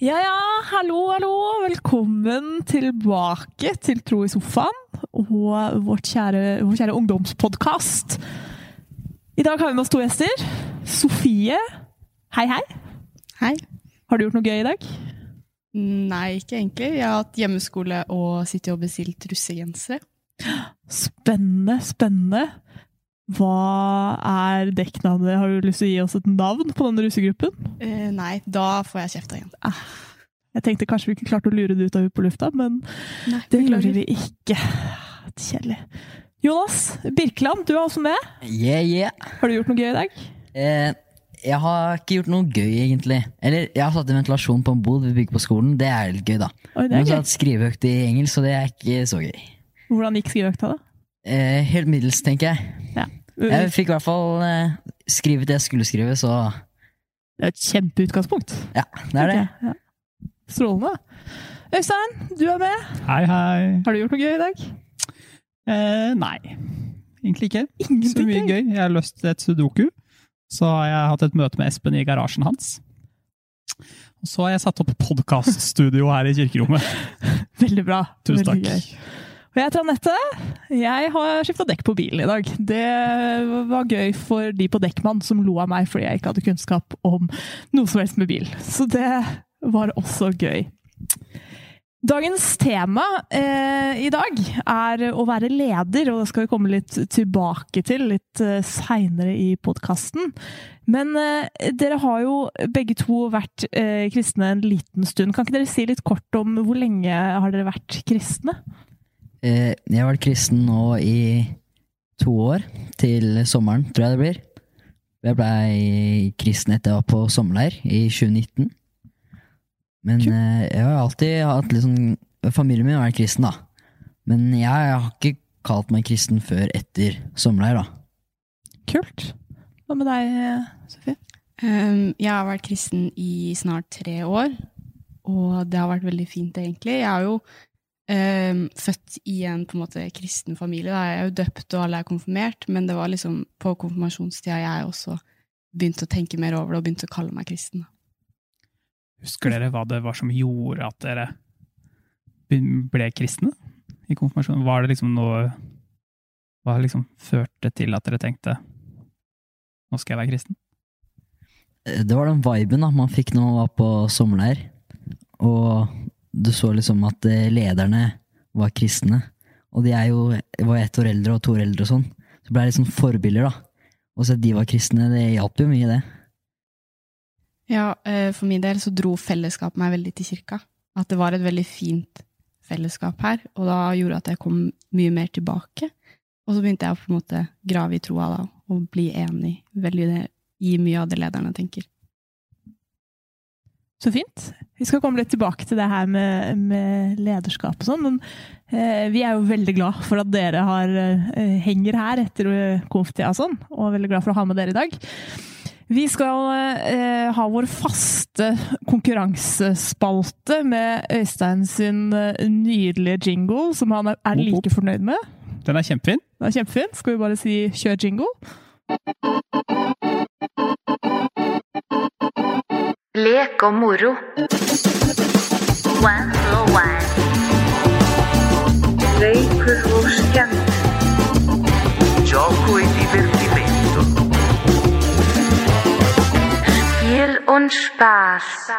Ja, ja, hallo, hallo. Velkommen tilbake til Tro i sofaen og vårt kjære, vår kjære ungdomspodkast. I dag har vi med oss to gjester. Sofie, hei, hei. Hei. Har du gjort noe gøy i dag? Nei, ikke egentlig. Jeg har hatt hjemmeskole og sittet og bestilt russegensere. Spennende, spennende. Hva er dekknavnet? Har du lyst til å gi oss et navn på den russegruppen? Uh, nei, da får jeg kjeft igjen. igjen. Jeg tenkte kanskje vi ikke klarte å lure det ut av henne på lufta, men Nei, det gjorde vi ikke. Kjedelig. Jonas Birkeland, du er også med. Yeah, yeah. Har du gjort noe gøy i dag? Eh, jeg har ikke gjort noe gøy, egentlig. Eller, jeg har satt i ventilasjon på en bod vi bygger på skolen. Det er litt gøy, da. Oi, det Men er så har gøy. skriveøkt i engelsk, så det er ikke så gøy. Hvordan gikk skriveøkta, da? Eh, helt middels, tenker jeg. Ja. Jeg fikk i hvert fall skrive skrevet det jeg skulle skrive, så Det er et kjempeutgangspunkt. ja, det er det. Okay, ja. Strålende. Øystein, du er med. Hei, hei. Har du gjort noe gøy i dag? Eh, nei, egentlig ikke. Så mye gøy. Jeg har løst et sudoku. Så har jeg hatt et møte med Espen i garasjen hans. Og så har jeg satt opp podkaststudio her i kirkerommet. Veldig bra. Tusen Veldig takk. Og jeg heter Anette. Jeg har skifta dekk på bilen i dag. Det var gøy for de på Dekkmann som lo av meg fordi jeg ikke hadde kunnskap om noe som helst med bil. Så det var også gøy. Dagens tema eh, i dag er å være leder, og det skal vi komme litt tilbake til litt eh, seinere i podkasten. Men eh, dere har jo begge to vært eh, kristne en liten stund. Kan ikke dere si litt kort om hvor lenge har dere vært kristne? Eh, jeg har vært kristen nå i to år, til sommeren, tror jeg det blir. Jeg blei kristen etter jeg var på sommerleir i 2019. Men eh, jeg har alltid hatt litt sånn Familien min har vært kristen, da. Men jeg, har ikke kalt meg kristen før etter sommerleir, da. Kult. Hva med deg, Sofie? Um, jeg har vært kristen i snart tre år, og det har vært veldig fint, egentlig. Jeg har jo født i en på en måte kristen familie. Da. Jeg er jo døpt, og alle er konfirmert, men det var liksom på konfirmasjonstida jeg også begynte å tenke mer over det og begynte å kalle meg kristen. Husker dere hva det var som gjorde at dere ble kristne i konfirmasjonen? Var det liksom noe Hva liksom førte til at dere tenkte nå skal jeg være kristen? Eh, Det var den viben da man fikk når man var på sommerleir. Og du så liksom at eh, lederne var kristne. Og de er jo, var ett år eldre og to år eldre og sånn. Så blei ble litt sånn forbilder, da. Og så at de var kristne, det hjalp jo mye, det. Ja, eh, for min del så dro fellesskapet meg veldig til kirka. At det var et veldig fint fellesskap her, og da gjorde at jeg kom mye mer tilbake. Og så begynte jeg å på en måte grave i troa da, og bli enig veldig i mye av det lederne tenker. Så fint. Vi skal komme litt tilbake til det her med, med lederskap og sånn, men eh, vi er jo veldig glad for at dere har, eh, henger her etter eh, konftida og sånn, og veldig glad for å ha med dere i dag. Vi skal eh, ha vår faste konkurransespalte med Øystein sin eh, nydelige jingle, som han er, er like fornøyd med. Den er kjempefin. Den er kjempefin. Skal vi bare si 'kjør jingle'? Lek og moro. One for. Gioco e divertimento. Spiel und Spaß.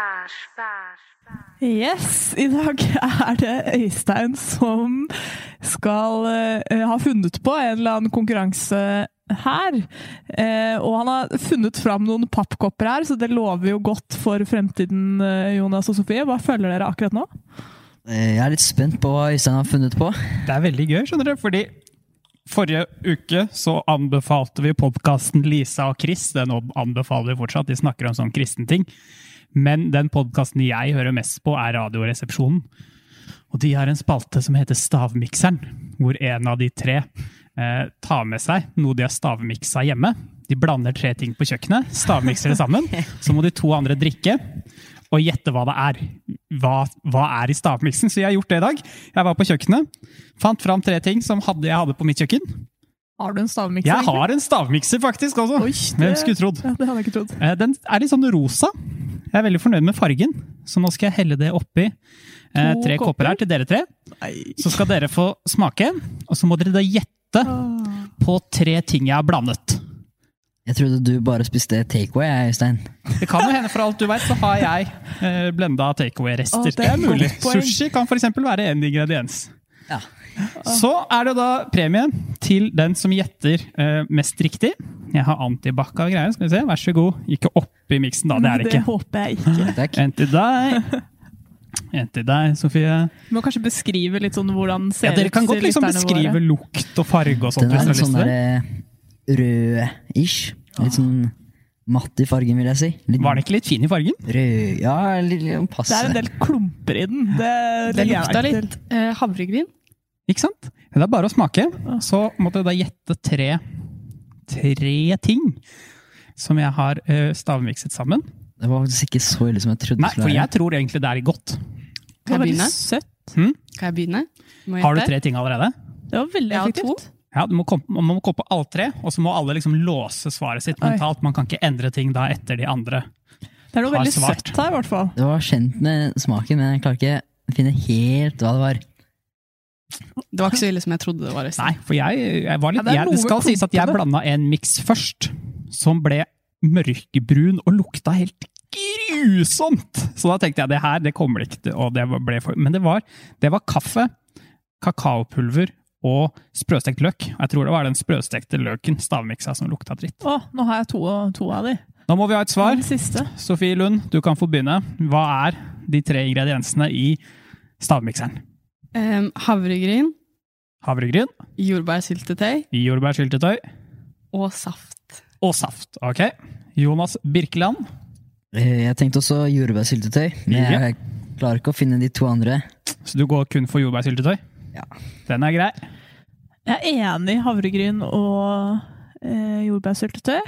Yes, i dag er det Øystein som skal uh, ha funnet på en eller annen konkurranse her. Eh, og han har funnet fram noen pappkopper her, så det lover jo godt for fremtiden, eh, Jonas og Sofie. Hva føler dere akkurat nå? Eh, Jeg er litt spent på hva Øystein har funnet på. Det er veldig gøy, skjønner du, fordi forrige uke så anbefalte vi podkasten Lisa og Chris. Den anbefaler vi fortsatt, de snakker om sånn kristenting. Men den podkasten jeg hører mest på, er Radioresepsjonen. Og de har en spalte som heter Stavmikseren, hvor en av de tre eh, tar med seg noe de har stavmiksa hjemme. De blander tre ting på kjøkkenet, stavmikser det sammen. Så må de to andre drikke og gjette hva det er. Hva, hva er i stavmiksen? Så jeg har gjort det i dag. Jeg var på kjøkkenet, fant fram tre ting som hadde, jeg hadde på mitt kjøkken. Har du en stavmikser? Jeg har en stavmikser faktisk også! Oi, Hvem skulle trodd? Ja, det hadde jeg ikke trodd. Eh, Den er litt sånn rosa. Jeg er veldig fornøyd med fargen. så nå skal jeg helle det oppi eh, tre kopper kopper? her til dere tre. Nei. Så skal dere få smake, og så må dere da gjette Åh. på tre ting jeg har blandet. Jeg trodde du bare spiste takeaway, jeg, Øystein. Det kan jo hende, for alt du vet, så har jeg eh, blenda takeaway-rester. Det er mulig. Sushi kan f.eks. være en ingrediens. Ja. Så er det da premien til den som gjetter eh, mest riktig. Jeg har antibac av greier. Skal vi se, vær så god. Ikke oppi miksen, da. Det er det Det håper jeg ikke. Takk. En til deg. En til deg, Sofie. Du må kanskje beskrive litt sånn hvordan det ser Ja, dere kan godt liksom beskrive våre. lukt og farge og sånt. Den er litt sånn der rød-ish. Litt sånn matt i fargen, vil jeg si. Litt Var den ikke litt fin i fargen? rød Ja, litt, litt Det er en del klumper i den. Det, Det lukta litt eh, havregryn. Ikke sant? Det er bare å smake. Så måtte jeg da gjette tre, tre ting som jeg har uh, stavmikset sammen. Det var faktisk ikke så ille som jeg trodde Nei, for jeg tror egentlig det er godt. Kan jeg begynne? søtt. Kan jeg begynne? Må jeg Har du tre ting allerede? Det var veldig effektivt. Ja, du må komme, man må komme på alle tre, og så må alle liksom låse svaret sitt Oi. mentalt. Man kan ikke endre ting da etter de andre. Det er noe veldig svart. søtt her, i hvert fall. Det var kjent med smaken, men jeg klarer ikke å finne helt hva det var. Det var ikke så ille som jeg trodde det var. Resten. Nei, for jeg, jeg var litt Ja, det jeg, Det skal sies at jeg blanda en miks først, som ble mørkebrun og lukta helt grusomt! Så da tenkte jeg det her, det kommer det ikke til og det ble for, Men det var, det var kaffe, kakaopulver og sprøstekt løk. Jeg tror det var den sprøstekte løken, stavmiksa, som lukta dritt. Å, nå har jeg to, to av de. Nå må vi ha et svar. Sofie Lund, du kan få begynne. Hva er de tre ingrediensene i stavmikseren? Um, havregryn, Havregryn, jordbærsyltetøy jordbærsyltetøy og saft. Og saft. Ok. Jonas Birkeland. Eh, Jeg tenkte også jordbærsyltetøy, men Ja. jeg klarer ikke å finne de to andre. Så du går kun for jordbærsyltetøy? Ja. Den er grei. Jeg er enig i havregryn og eh, jordbærsyltetøy.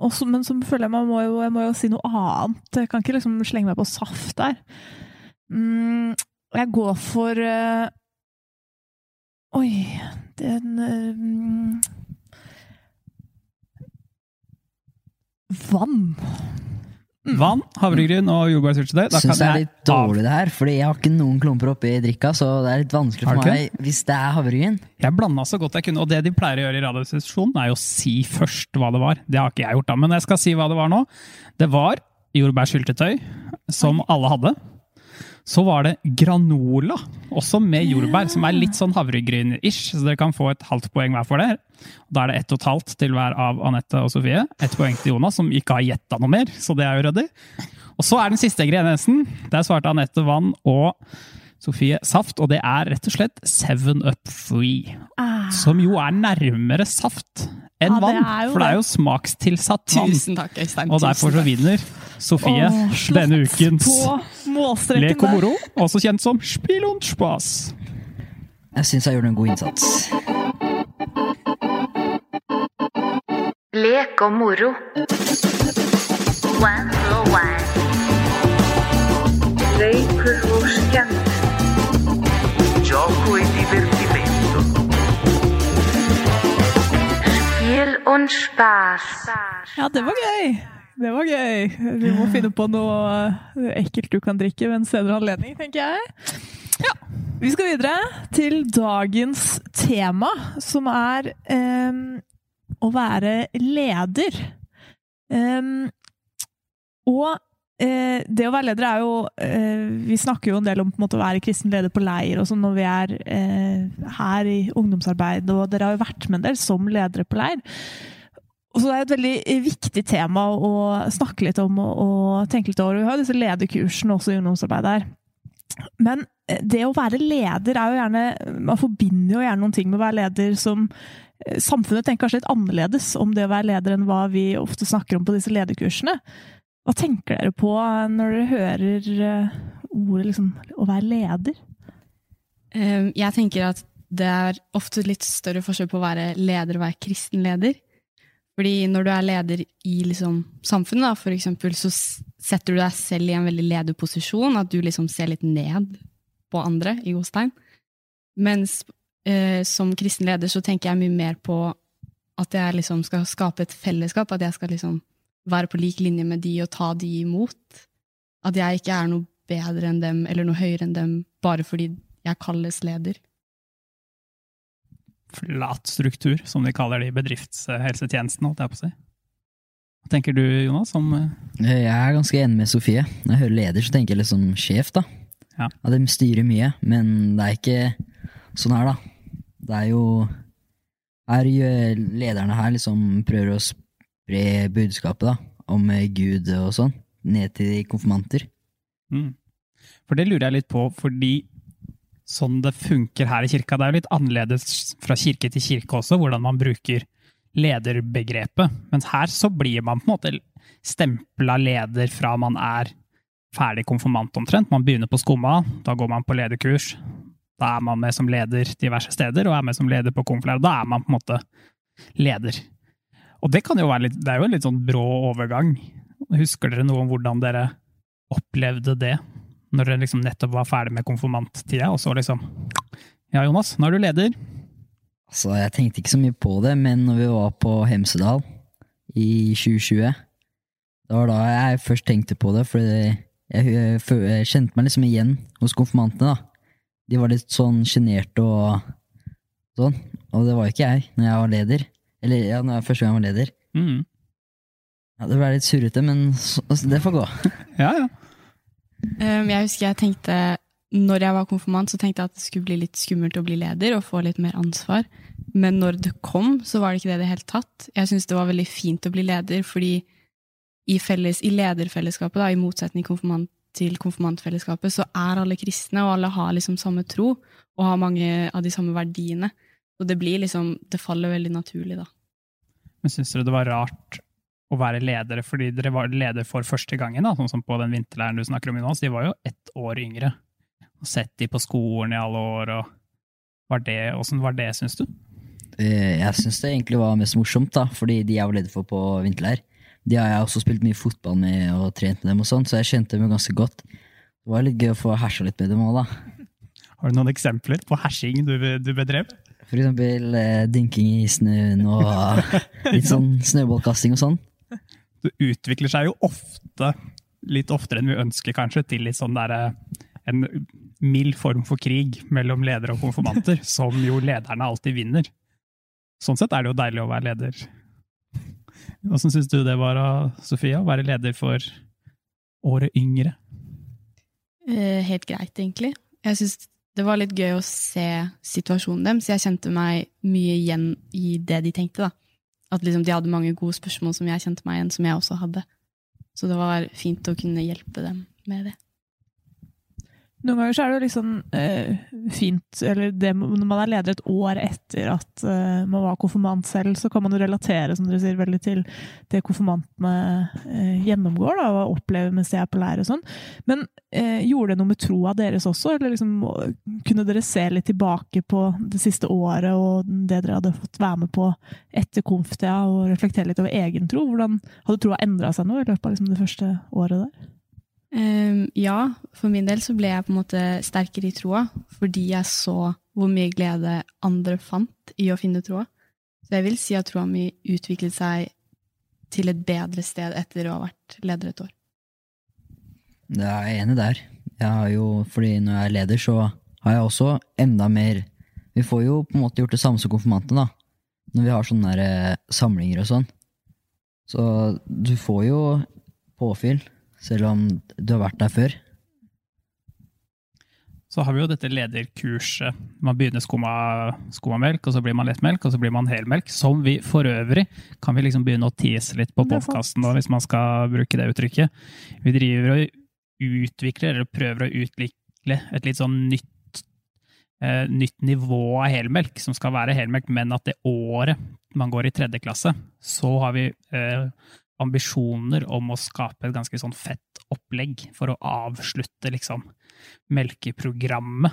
Også, men så føler jeg meg må jo, jeg må jo si noe annet. Jeg kan ikke liksom slenge meg på saft der. Mm, jeg går for eh, Oi, den eh, Vann. Mm. Vann, havregryn og jordbærsyltetøy. Da Syns det er litt dårlig det her, fordi jeg har ikke noen klumper oppi drikka, så det er litt vanskelig for meg hvis det er havregryn. Jeg blanda så godt jeg kunne, og det de pleier å gjøre i Radioresepsjonen, er jo å si først hva det var. Det har ikke jeg gjort, da, men jeg skal si hva det var nå. Det var jordbærsyltetøy, som alle hadde. Så var det granola, også med jordbær, som er litt sånn havregryn-ish. Så dere kan få et halvt poeng hver for det. Da er det ett og et halvt til hver av Anette og Sofie. Ett poeng til Jonas, som ikke har gjetta noe mer, så det er jo ryddig. Og så er den siste ingrediensen. Der svarte Anette vann og Sofie saft, og det er rett og slett Seven Up Free. Ah, Som jo er nærmere saft enn ah, vann, for det er jo smakstilsatt vann. Tusen takk, Øystein. Og derfor så vinner Sofie oh, denne ukens Lek og moro, også kjent som Spill und Spaß. Jeg syns jeg gjorde en god innsats. Lek og moro. One for one. Leker Gioco e divertimento. Spiel und Spaß. Ja, det var gøy! Det var gøy. Vi må finne på noe eh, ekkelt du kan drikke ved en senere anledning, tenker jeg. Ja. Vi skal videre til dagens tema, som er um, å være leder. Um, og uh, det å være leder er jo uh, Vi snakker jo en del om en måte, å være kristen leder på leir og sånn når vi er uh, her i ungdomsarbeid, og dere har jo vært med en del som ledere på leir. Og så er et veldig viktig tema å snakke litt om og, og tenke litt over. Vi har jo disse lederkursene også i ungdomsarbeid her. Men eh, det å være leder er jo gjerne Man forbinder jo gjerne noen ting med å være leder som eh, Samfunnet tenker kanskje litt annerledes om det å være leder enn hva vi ofte snakker om på disse lederkursene. Hva tenker dere på når dere hører eh, ordet liksom, å være leder? Jeg tenker at det er ofte litt større forskjell på å være leder og være kristen leder. Fordi når du er leder i liksom samfunnet, da, for eksempel, så setter du deg selv i en veldig lederposisjon, at du liksom ser litt ned på andre, i godstegn. Mens eh, som kristen leder så tenker jeg mye mer på at jeg liksom skal skape et fellesskap, at jeg skal liksom være på lik linje med de og ta de imot. At jeg ikke er noe bedre enn dem eller noe høyere enn dem bare fordi jeg kalles leder. Flat struktur, som de kaller det i bedriftshelsetjenesten, holdt jeg på å si. Hva tenker du, Jonas? Om, eh, Jeg er ganske enig med Sofie. Når jeg hører leder, så tenker jeg liksom sjef, da. Ja. At de styrer mye, men det er ikke sånn her, da. Det er jo Her lederne her liksom prøver å spre budskapet, da, om eh, Gud og sånn, ned til konfirmanter. Mm. For det lurer jeg litt på, fordi sånn det funker her i kirka, det er jo litt annerledes fra kirke til kirke også, hvordan man bruker lederbegrepet. Mens her så blir man på en måte stempla leder fra man er ferdig konfirmant omtrent. Man begynner på skumma, da går man på lederkurs. Da er man med som leder diverse steder, og er med som leder på konfirmant. Da er man på en måte leder. Og det kan jo være litt, det er jo en litt sånn brå overgang. Husker dere noe om hvordan dere opplevde det? Når dere liksom nettopp var ferdig med konfirmanttida, og så liksom Ja, Jonas, nå er du leder. Altså, jeg tenkte ikke så mye på det, men når vi var på Hemsedal i 2020, det var da jeg først tenkte på det, for jeg, jeg, jeg kjente meg liksom igjen hos konfirmantene, da. De var litt sånn sjenerte og sånn, og det var ikke jeg når jeg var leder. Eller ja, når jeg første gang jeg var leder. Mm. Ja, det ble litt surrete, men så, altså, det får gå. Ja, ja. Um, jeg husker jeg tenkte, når jeg var konfirmant, så tenkte jeg at det skulle bli litt skummelt å bli leder og få litt mer ansvar. Men når det kom, så var det ikke det i det hele tatt. Jeg syns det var veldig fint å bli leder, fordi i, felles, i lederfellesskapet, da, i motsetning konfirmant, til konfirmantfellesskapet, så er alle kristne, og alle har liksom samme tro, og har mange av de samme verdiene. Og det blir liksom Det faller veldig naturlig, da. Men syns dere det var rart å være ledere fordi dere var leder for første gangen, da, sånn som på den vinterleiren du snakker om, i nå? Så De var jo ett år yngre. Og sett de på skolen i alle år, og var det, Åssen var det, syns du? Eh, Jeg syns det egentlig var mest morsomt, da, fordi de jeg var leder for på vinterleir, de har jeg også spilt mye fotball med og trent med dem, og sånn, så jeg kjente dem ganske godt. Det var litt gøy å få hersa litt med dem òg, da. Har du noen eksempler på hersing du, du bedrev? For eksempel eh, dynking i snøen og litt sånn snøballkasting og sånn. Det utvikler seg jo ofte, litt oftere enn vi ønsker kanskje, til litt sånn derre en mild form for krig mellom ledere og konfirmanter, som jo lederne alltid vinner. Sånn sett er det jo deilig å være leder. Åssen syns du det var, Sofia, å være leder for året yngre? Eh, helt greit, egentlig. Jeg syns det var litt gøy å se situasjonen deres. Jeg kjente meg mye igjen i det de tenkte. da. At liksom de hadde mange gode spørsmål som jeg kjente meg igjen, som jeg også hadde. Så det var fint å kunne hjelpe dem med det. Noen ganger så er det jo liksom eh, fint, eller det, når man er leder et år etter at eh, man var konfirmant selv, så kan man jo relatere som dere sier, veldig til det konfirmantene eh, gjennomgår da, og opplever mens de er på leir og sånn. Men eh, gjorde det noe med troa deres også? Eller liksom, kunne dere se litt tilbake på det siste året og det dere hadde fått være med på etter konftida, og reflektere litt over egen tro? Hvordan hadde troa endra seg noe i løpet av liksom, det første året der? Ehm, ja, for min del så ble jeg på en måte sterkere i troa, fordi jeg så hvor mye glede andre fant i å finne troa. Så jeg vil si at troa mi utviklet seg til et bedre sted etter å ha vært leder et år. Det er jeg enig der. Jeg har jo, fordi når jeg er leder, så har jeg også enda mer Vi får jo på en måte gjort det samme som konfirmantene, da. Når vi har sånne der, eh, samlinger og sånn. Så du får jo påfyll, selv om du har vært der før. Så har vi jo dette lederkurset. Man begynner skumma, melk, og så blir man lettmelk, og så blir man helmelk. Som vi for øvrig kan vi liksom begynne å tise litt på podkasten nå, hvis man skal bruke det uttrykket. Vi driver og utvikler, eller prøver å utvikle, et litt sånn nytt, eh, nytt nivå av helmelk, som skal være helmelk, men at det året man går i tredje klasse, så har vi eh, ambisjoner om å skape et ganske sånn fett opplegg for å avslutte liksom melkeprogrammet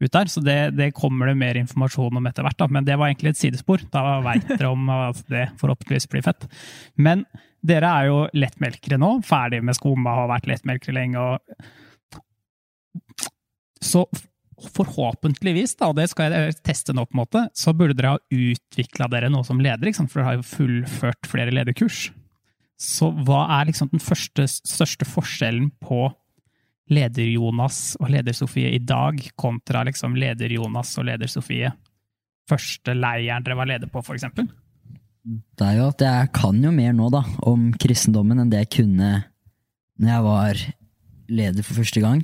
ut der. Så det, det kommer det mer informasjon om etter hvert, da. men det var egentlig et sidespor. Da veit dere om at det forhåpentligvis blir fett. Men dere er jo lettmelkere nå, ferdig med skumma har vært lettmelkere lenge. og så forhåpentligvis, da, og det skal jeg teste nå, på en måte, så burde dere ha utvikla dere noe som leder, for dere har jo fullført flere lederkurs. Så hva er liksom den første, største forskjellen på leder-Jonas og leder-Sofie i dag, kontra liksom leder-Jonas og leder-Sofie første leiren dere var leder på, for eksempel? Det er jo at jeg kan jo mer nå, da, om kristendommen enn det jeg kunne når jeg var leder for første gang.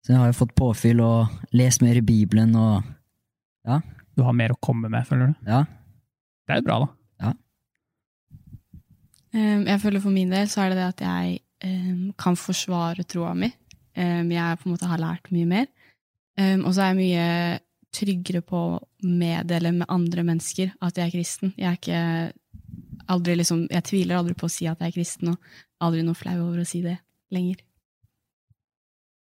Så jeg har jo fått påfyll og lest mer i Bibelen og Du har mer å komme med, føler du? ja. Det er jo bra, da. Um, jeg føler For min del så er det det at jeg um, kan forsvare troa mi. Um, jeg på en måte har lært mye mer. Og så er jeg mye tryggere på å meddele med andre mennesker at jeg er kristen. Jeg er ikke aldri liksom, jeg tviler aldri på å si at jeg er kristen, og aldri noe flau over å si det lenger.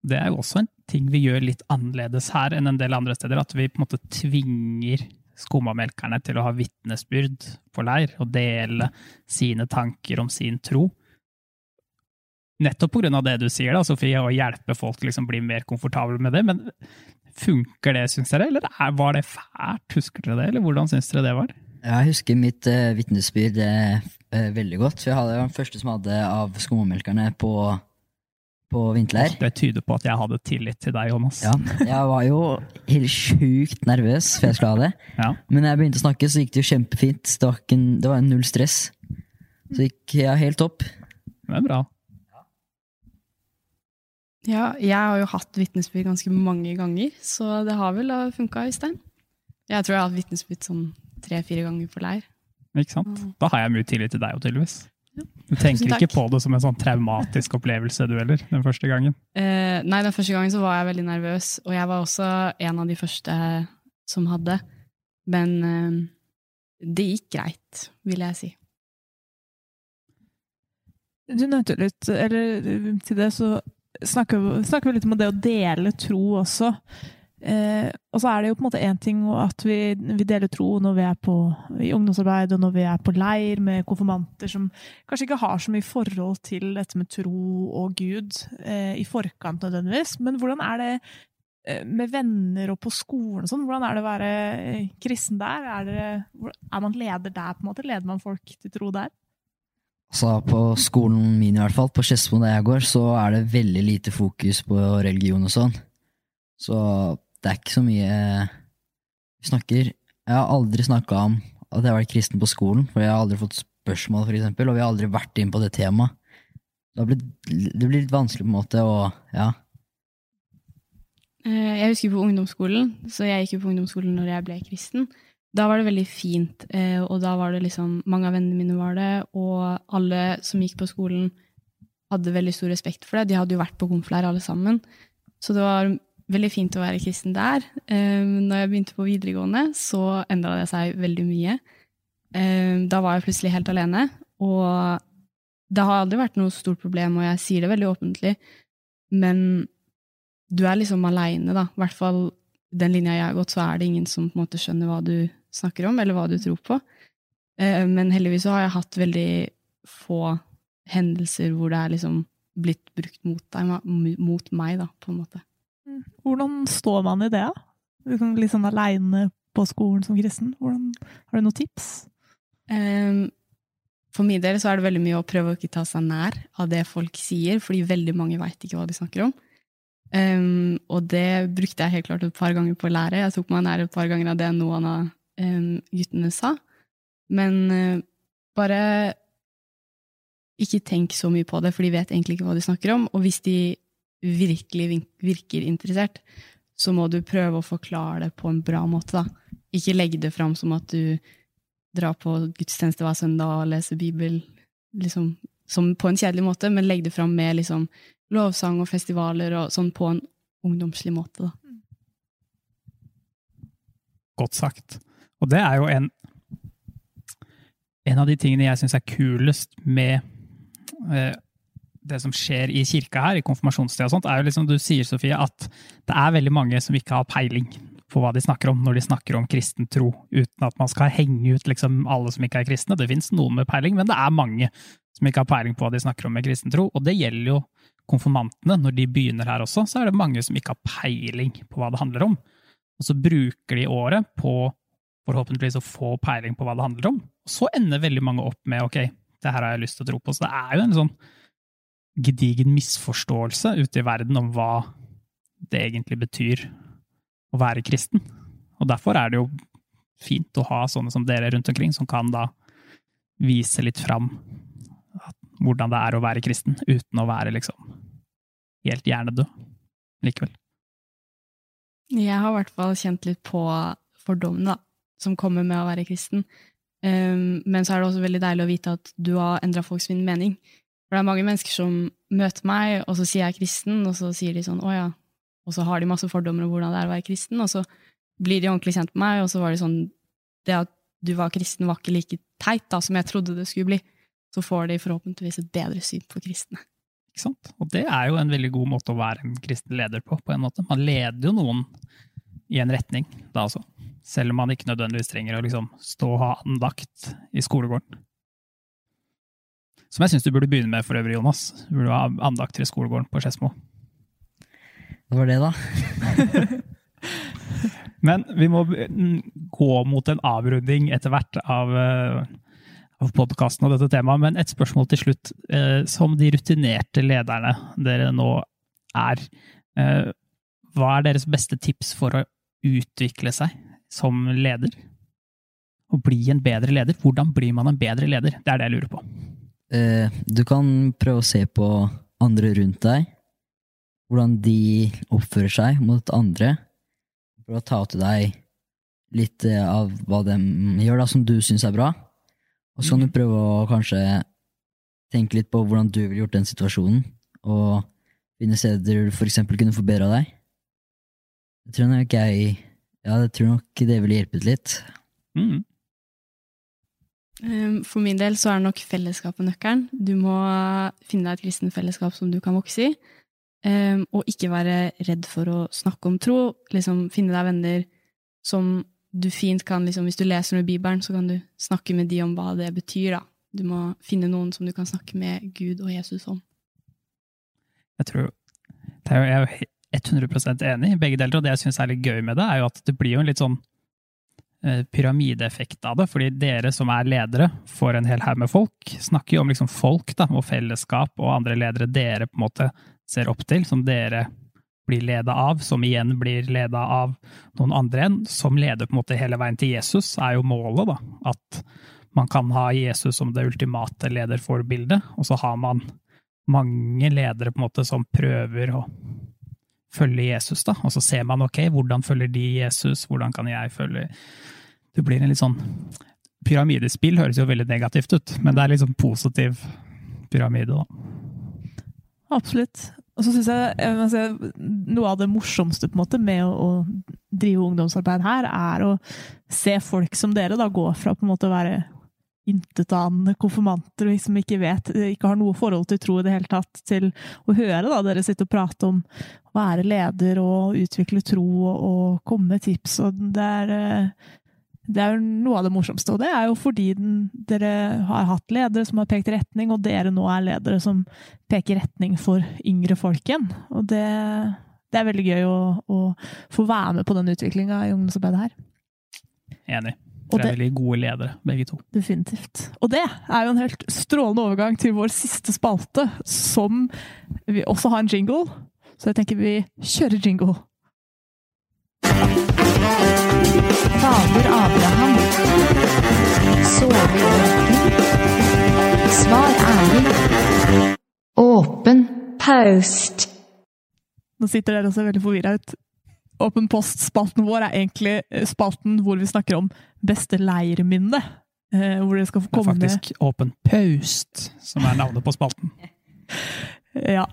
Det er jo også en ting vi gjør litt annerledes her enn en del andre steder. At vi på en måte tvinger skomamelkerne til å ha vitnesbyrd på leir og dele sine tanker om sin tro. Nettopp på grunn av det du sier, da, Sofie, å hjelpe folk til å liksom bli mer komfortable med det. Men funker det, syns dere, eller er, var det fælt? Husker dere det, eller hvordan syns dere det var? Jeg husker mitt uh, vitnesbyrd eh, veldig godt. For jeg hadde, den første som hadde av skummamelkerne på, på vinterleir. Det tyder på at jeg hadde tillit til deg, Jonas. Ja, jeg var jo helt sjukt nervøs før jeg skulle ha det. Ja. Men når jeg begynte å snakke, så gikk det jo kjempefint. Det var, ikke en, det var null stress. Så gikk jeg helt topp. Det er bra. Ja, jeg har jo hatt vitnesbyrd ganske mange ganger, så det har vel funka, Øystein. Jeg tror jeg har hatt vitnesbyrd sånn tre-fire ganger på leir. Ikke sant? Da har jeg mye tillit til deg, tydeligvis. Du tenker ikke på det som en sånn traumatisk opplevelse, du heller, den første gangen? Eh, nei, den første gangen så var jeg veldig nervøs, og jeg var også en av de første som hadde. Men eh, det gikk greit, vil jeg si. Du nevnte litt, eller til det så snakker snakker vi litt om det å dele tro også. Eh, og så er det jo på en måte én ting at vi, vi deler tro når vi er på, i ungdomsarbeid og når vi er på leir med konfirmanter som kanskje ikke har så mye forhold til dette med tro og Gud eh, i forkant nødvendigvis. Men hvordan er det eh, med venner og på skolen og sånn? Hvordan er det å være eh, kristen der? Er, det, er man leder der, på en måte? Leder man folk til tro der? Så på skolen min i hvert fall, på Skedsmo der jeg går, så er det veldig lite fokus på religion og sånn. Så det er ikke så mye vi snakker Jeg har aldri snakka om at jeg har vært kristen på skolen, for jeg har aldri fått spørsmål, for eksempel, og vi har aldri vært inn på det temaet. Det, har det blir litt vanskelig på en måte, å ja. Eh, Jeg husker på ungdomsskolen, så jeg gikk jo på ungdomsskolen når jeg ble kristen. Da var det veldig fint, eh, og da var det liksom Mange av vennene mine var det, og alle som gikk på skolen, hadde veldig stor respekt for det. De hadde jo vært på konfleir alle sammen. Så det var veldig fint å være kristen der. Eh, Når jeg begynte på videregående, så endra det seg veldig mye. Eh, Da var jeg plutselig helt alene, og det har aldri vært noe stort problem, og jeg sier det veldig åpentlig, men du er liksom aleine, da. I hvert fall den linja jeg har gått, så er det ingen som på en måte skjønner hva du snakker om, eller hva du tror på. Eh, Men heldigvis så har jeg hatt veldig få hendelser hvor det er liksom blitt brukt mot deg, mot meg, da, på en måte. Hvordan står man i det? Liksom, litt sånn aleine på skolen som kristen? Hvordan, har du noen tips? Um, For min del så er det veldig mye å prøve å ikke ta seg nær av det folk sier, fordi veldig mange veit ikke hva de snakker om. Um, og det brukte jeg helt klart et par ganger på å lære. Jeg tok meg nær et par ganger av det noen av um, guttene sa. Men uh, bare ikke tenk så mye på det, for de vet egentlig ikke hva de snakker om. Og hvis de virkelig virker interessert, så må du prøve å forklare det på en bra måte. da. Ikke legge det fram som at du drar på gudstjeneste hver søndag og leser Bibel liksom, som på en kjedelig måte, men legg det fram med liksom, lovsang og festivaler og sånn på en ungdomslig måte. Da. Godt sagt. Og det er jo en En av de tingene jeg syns er kulest med eh, det som skjer i kirka her, i konfirmasjonstida og sånt, er jo liksom du sier, Sofie, at det er veldig mange som ikke har peiling på hva de snakker om når de snakker om kristen tro, uten at man skal henge ut liksom alle som ikke er kristne. Det fins noen med peiling, men det er mange som ikke har peiling på hva de snakker om med kristen tro. Og det gjelder jo konfirmantene. Når de begynner her også, så er det mange som ikke har peiling på hva det handler om. Og så bruker de året på forhåpentligvis å få peiling på hva det handler om. Og så ender veldig mange opp med ok, det her har jeg lyst til å tro på. Så det er jo en sånn gedigen misforståelse ute i verden om hva det egentlig betyr å være kristen. Og derfor er det jo fint å ha sånne som dere rundt omkring, som kan da vise litt fram hvordan det er å være kristen, uten å være liksom helt hjernedød likevel. Jeg har i hvert fall kjent litt på fordommene da, som kommer med å være kristen. Um, men så er det også veldig deilig å vite at du har endra folks mening. For det er mange mennesker som møter meg, og så sier jeg kristen, og så sier de sånn 'å ja', og så har de masse fordommer om hvordan det er å være kristen, og så blir de ordentlig kjent med meg, og så var det sånn Det at du var kristen, var ikke like teit da, som jeg trodde det skulle bli. Så får de forhåpentligvis et bedre syn på kristne. Ikke sant? Og det er jo en veldig god måte å være en kristen leder på, på en måte. Man leder jo noen i en retning da også. Selv om man ikke nødvendigvis trenger å liksom stå og ha andakt i skolegården. Som jeg syns du burde begynne med for øvrig, Jonas. Du burde ha andakter i skolegården på Skedsmo. Hva var det, da. Men vi må gå mot en avrunding etter hvert av, eh, av podkasten og dette temaet. Men et spørsmål til slutt. Eh, Som de rutinerte lederne dere nå er, eh, hva er deres beste tips for å utvikle seg som leder? Å bli en bedre leder? Hvordan blir man en bedre leder? Det er det jeg lurer på. Eh, Du kan prøve å se på andre rundt deg. Hvordan de oppfører seg mot andre. Prøve å ta til deg litt eh, av hva de gjør, da, som du syns er bra. Og så kan du prøve å kanskje tenke litt på hvordan du ville gjort den situasjonen, og finne steder du for eksempel kunne forbedra deg. Jeg tror nok jeg Ja, jeg tror nok det ville hjulpet litt. Mm. Um, For min del så er nok fellesskapet nøkkelen. Du må finne deg et kristen fellesskap som du kan vokse i. Um, og ikke være redd for å snakke om tro. Liksom finne deg venner som du fint kan liksom, Hvis du leser noe i Bibelen, så kan du snakke med de om hva det betyr. da. Du må finne noen som du kan snakke med Gud og Jesus om. Jeg tror Jeg er jo 100% enig i begge deler, og det jeg syns er litt gøy med det, er jo at det blir jo en litt sånn pyramideeffekt av det. Fordi dere som er ledere for en hel haug med folk, snakker jo om liksom folk da, og fellesskap og andre ledere dere på en måte ser opp til, som dere blir leda av, som igjen blir leda av noen andre enn, som leder på en måte hele veien til Jesus, er jo målet, da. At man kan ha Jesus som det ultimate lederforbildet, og så har man mange ledere på en måte som prøver å følge Jesus, da. Og så ser man ok, hvordan følger de Jesus, hvordan kan jeg følge Det blir en litt sånn Pyramidespill høres jo veldig negativt ut, men det er sånn positiv pyramide, da. Absolutt. Og så synes jeg, jeg Noe av det morsomste måte med å, å drive ungdomsarbeid her, er å se folk som dere da gå fra på en måte å være intetanende konfirmanter og liksom ikke vet, ikke har noe forhold til tro i det hele tatt, til å høre da dere sitte og prate om å være leder og utvikle tro og, og komme med tips. og det er eh, det er jo noe av det morsomste, og det er jo fordi den, dere har hatt ledere som har pekt retning, og dere nå er ledere som peker retning for yngre folk igjen. Og det, det er veldig gøy å, å få være med på den utviklinga i ungdomsarbeidet her. Enig. Dere er det- veldig gode ledere, begge to. Definitivt. Og det er jo en helt strålende overgang til vår siste spalte, som vi også har en jingle. Så jeg tenker vi kjører jingle. Fader Abraham. Sove i åpen. Svar ærlig. Åpen post. Nå sitter dere og ser veldig forvirra ut. Åpen post-spalten vår er egentlig eh, spalten hvor vi snakker om beste leirminne. Eh, hvor dere skal få Det er faktisk Åpen Post som er navnet på spalten. Ja,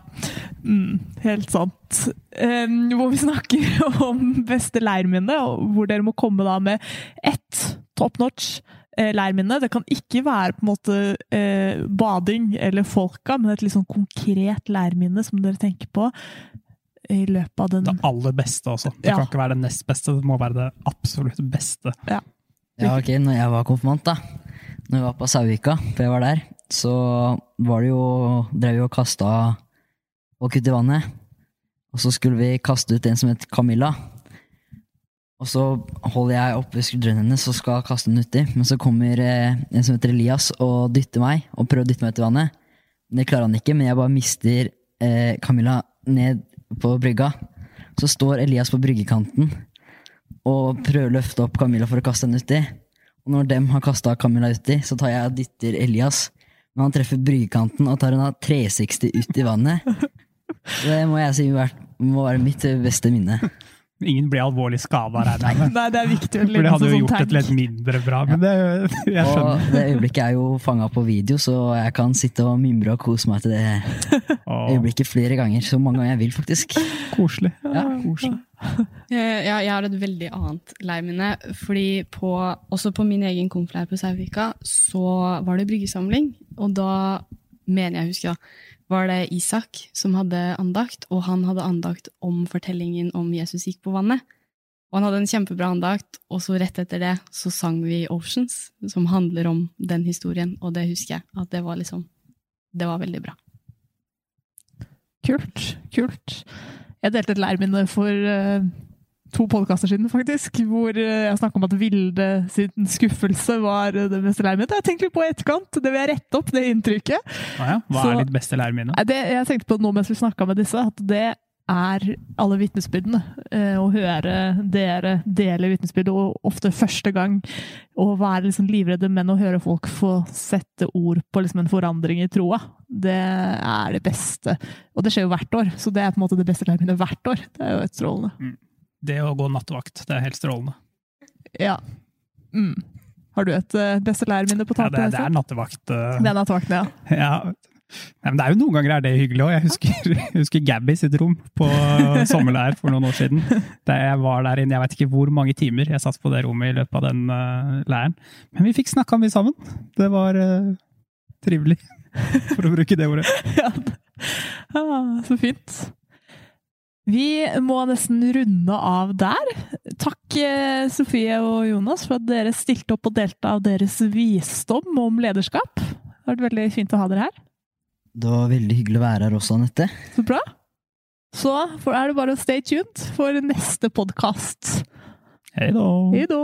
mm, helt sant. Um, hvor vi snakker om beste leirminne, og hvor dere må komme da med ett top notch eh, leirminne. Det kan ikke være på en måte eh, bading eller folka, men et litt sånn konkret leirminne som dere tenker på i løpet av den Det aller beste også. Det Ja. kan ikke være det nest beste, det må være det absolutt beste. Ja, ok, når jeg var konfirmant, da. Når jeg var på Sauvika, for jeg var der, så var det jo Drev vi og kasta folk ut i vannet. Og så skulle vi kaste ut en som het Camilla. Og så holder jeg oppe skuldrene hennes og skal kaste den uti, men så kommer eh, en som heter Elias og dytter meg, og prøver å dytte meg ut i vannet. Det klarer han ikke, men jeg bare mister eh, Camilla ned på brygga. Så står Elias på bryggekanten og prøver å løfte opp Camilla for å kaste henne uti. Og når dem har kasta Camilla uti, så tar jeg og dytter Elias. Men han treffer bryggekanten og tar henne 360 ut i vannet. Det må jeg si må være mitt beste minne. Ingen ble alvorlig skada, regner jeg med. Nei, det er viktig. For det hadde jo sånn gjort tank. det litt mindre bra. Men det, jeg Og skjønner. det øyeblikket er jo fanga på video, så jeg kan sitte og mimre og kose meg til det øyeblikket flere ganger. Så mange ganger jeg vil, faktisk. koselig. Ja. koselig. Eh, Ja, jeg har et veldig annet leirminne. Fordi på, også på min egen konfleir på Sauvika så var det bryggesamling. Og da mener jeg husker da, var det Isak som hadde andakt, og han hadde andakt om fortellingen om Jesus gikk på vannet. Og han hadde en kjempebra andakt, og så rett etter det så sang vi Oceans, som handler om den historien, og det husker jeg. At det var liksom Det var veldig bra. Kult. Kult. Jeg delte et leirminne for eh, to podkaster siden, faktisk, hvor eh, jeg snakka om at Vilde sin skuffelse var eh, det beste leirminnet. Jeg tenkte litt på i etterkant. Det vil jeg rette opp, det inntrykket. Ah ja. Hva Så- er ditt beste lærminne? Jeg tenkte på det nå mens vi snakka med disse, at det er alle vitnesbyrdene. Eh, å høre dere dele vitnesbyrd, og ofte første gang å være liksom livredde, men å høre folk få sette ord på liksom en forandring i troa, det er det beste. Og det skjer jo hvert år, så det er på en måte det beste lærminnet hvert år. Det er jo et strålende. Det å gå nattevakt. Det er helt strålende. Ja. Mm. Har du et uh, beste lærminne på Ja, det, det er nattevakt. Uh, det er nattevakt, ja. Ja. Nei, men det er jo Noen ganger er det hyggelig òg. Jeg husker, husker Gabby sitt rom på sommerleir for noen år siden. Da jeg var der inne, jeg vet ikke hvor mange timer jeg satt på det rommet i løpet av den uh, leiren. Men vi fikk snakka mye sammen. Det var uh, trivelig, for å bruke det ordet. ja. Ah, så fint. Vi må nesten runde av der. Takk, eh, Sofie og Jonas, for at dere stilte opp og delte av deres visdom om lederskap. Det har vært veldig fint å ha dere her. Det var veldig hyggelig å være her også, Anette. Så bra. Så er det bare å stay tuned for neste podkast. Hei da. Hei da.